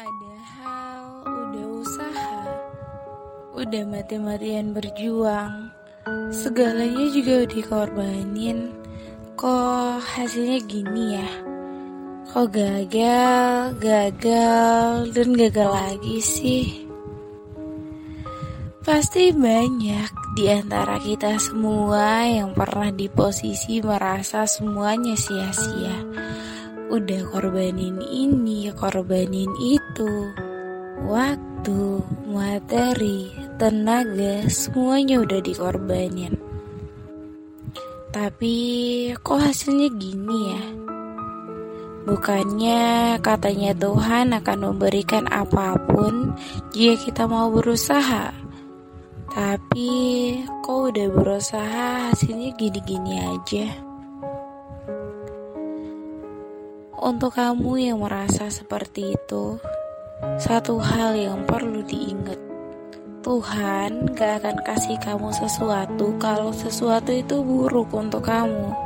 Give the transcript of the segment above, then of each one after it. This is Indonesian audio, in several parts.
Padahal udah usaha, udah mati-matian berjuang, segalanya juga dikorbanin. Kok hasilnya gini ya? Kok gagal, gagal, dan gagal lagi sih? Pasti banyak di antara kita semua yang pernah di posisi merasa semuanya sia-sia. Udah korbanin ini, korbanin itu. Waktu, materi, tenaga, semuanya udah dikorbanin. Tapi kok hasilnya gini ya? Bukannya katanya Tuhan akan memberikan apa pun jika kita mau berusaha. Tapi kok udah berusaha hasilnya gini-gini aja. Untuk kamu yang merasa seperti itu, satu hal yang perlu diingat. Tuhan gak akan kasih kamu sesuatu kalau sesuatu itu buruk untuk kamu.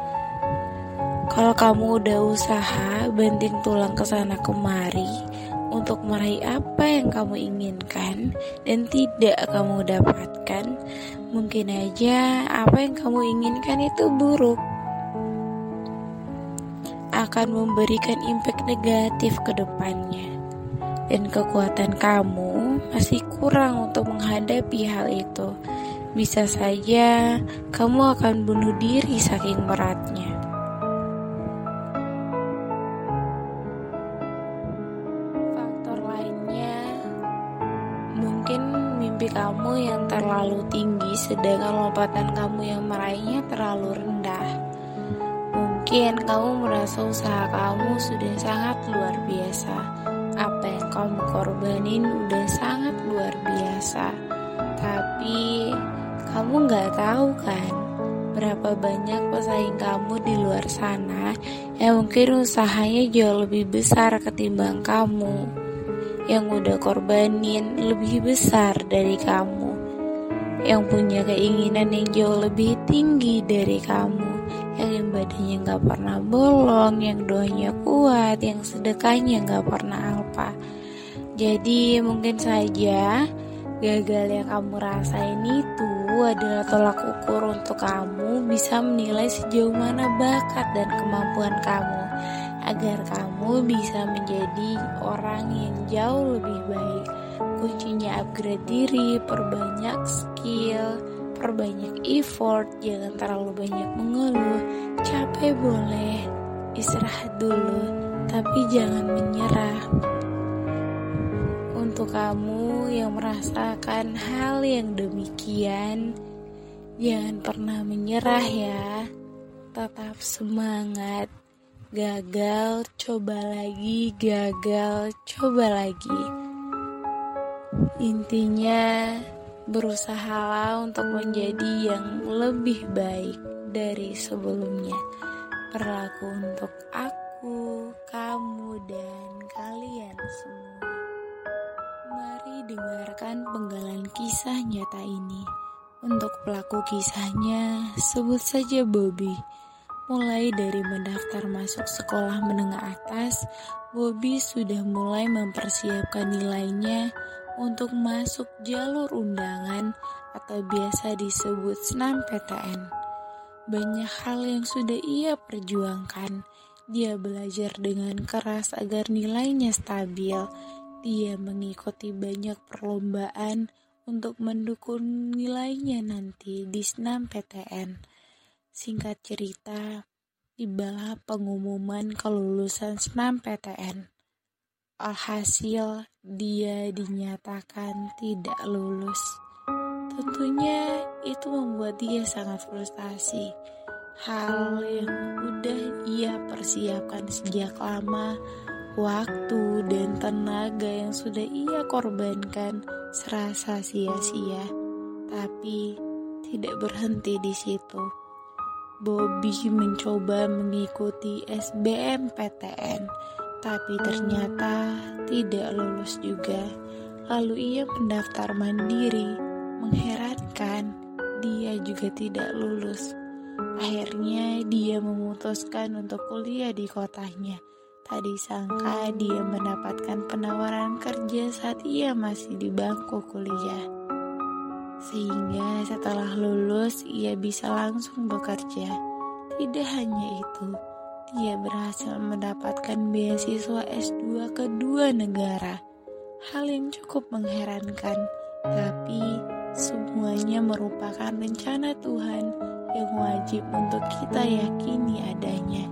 Kalau kamu udah usaha banting tulang ke sana kemari untuk meraih apa yang kamu inginkan dan tidak kamu dapatkan, mungkin aja apa yang kamu inginkan itu buruk. Akan memberikan impact negatif ke depannya. Dan kekuatan kamu masih kurang untuk menghadapi hal itu. Bisa saja kamu akan bunuh diri saking beratnya. Faktor lainnya mungkin mimpi kamu yang terlalu tinggi sedangkan lompatan kamu yang meraihnya terlalu rendah. Mungkin kamu merasa usaha kamu sudah sangat luar biasa. Apa yang kamu korbanin udah sangat luar biasa. Tapi kamu nggak tahu kan berapa banyak pesaing kamu di luar sana yang mungkin usahanya jauh lebih besar ketimbang kamu yang udah korbanin lebih besar dari kamu yang punya keinginan yang jauh lebih tinggi dari kamu yang badannya gak pernah bolong yang doanya kuat yang sedekahnya gak pernah alpa jadi mungkin saja gagal yang kamu rasain itu adalah tolak ukur untuk kamu bisa menilai sejauh mana bakat dan kemampuan kamu agar kamu bisa menjadi orang yang jauh lebih baik. Kuncinya upgrade diri, perbanyak skill, perbanyak effort, jangan terlalu banyak mengeluh. Capek boleh, istirahat dulu, tapi jangan menyerah. Untuk kamu yang merasakan hal yang demikian, jangan pernah menyerah ya. Tetap semangat. Gagal, coba lagi, gagal, coba lagi. Intinya, berusahalah untuk menjadi yang lebih baik dari sebelumnya. Berlaku untuk aku, kamu, dan kalian semua. Mari dengarkan penggalan kisah nyata ini. Untuk pelaku kisahnya, sebut saja Bobby. Mulai dari mendaftar masuk sekolah menengah atas, Bobby sudah mulai mempersiapkan nilainya untuk masuk jalur undangan atau biasa disebut SNMPTN. Banyak hal yang sudah ia perjuangkan. Dia belajar dengan keras agar nilainya stabil. Dia mengikuti banyak perlombaan untuk mendukung nilainya nanti di SNMPTN. Singkat cerita, tibalah pengumuman kelulusan SNMPTN. Alhasil, dia dinyatakan tidak lulus. Tentunya itu membuat dia sangat frustasi. Hal yang udah ia persiapkan sejak lama, waktu dan tenaga yang sudah ia korbankan serasa sia-sia. Tapi tidak berhenti di situ. Bobby mencoba mengikuti SBMPTN, tapi ternyata tidak lulus juga. Lalu ia mendaftar mandiri. Mengherankan, dia juga tidak lulus. Akhirnya dia memutuskan untuk kuliah di kotanya. Tak disangka dia mendapatkan penawaran kerja saat ia masih di bangku kuliah. Sehingga setelah lulus ia bisa langsung bekerja. Tidak hanya itu, dia berhasil mendapatkan beasiswa S2 ke dua negara. Hal yang cukup mengherankan, tapi semuanya merupakan rencana Tuhan yang wajib untuk kita yakini adanya.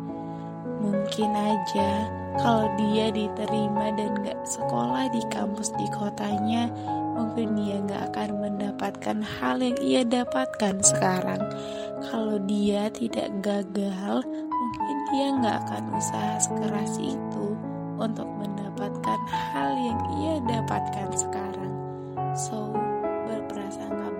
Mungkin aja kalau dia diterima dan gak sekolah di kampus di kotanya, mungkin dia gak akan mendapatkan hal yang ia dapatkan sekarang. Kalau dia tidak gagal, dia gak akan usaha sekeras itu untuk mendapatkan hal yang ia dapatkan sekarang. So, berprasangka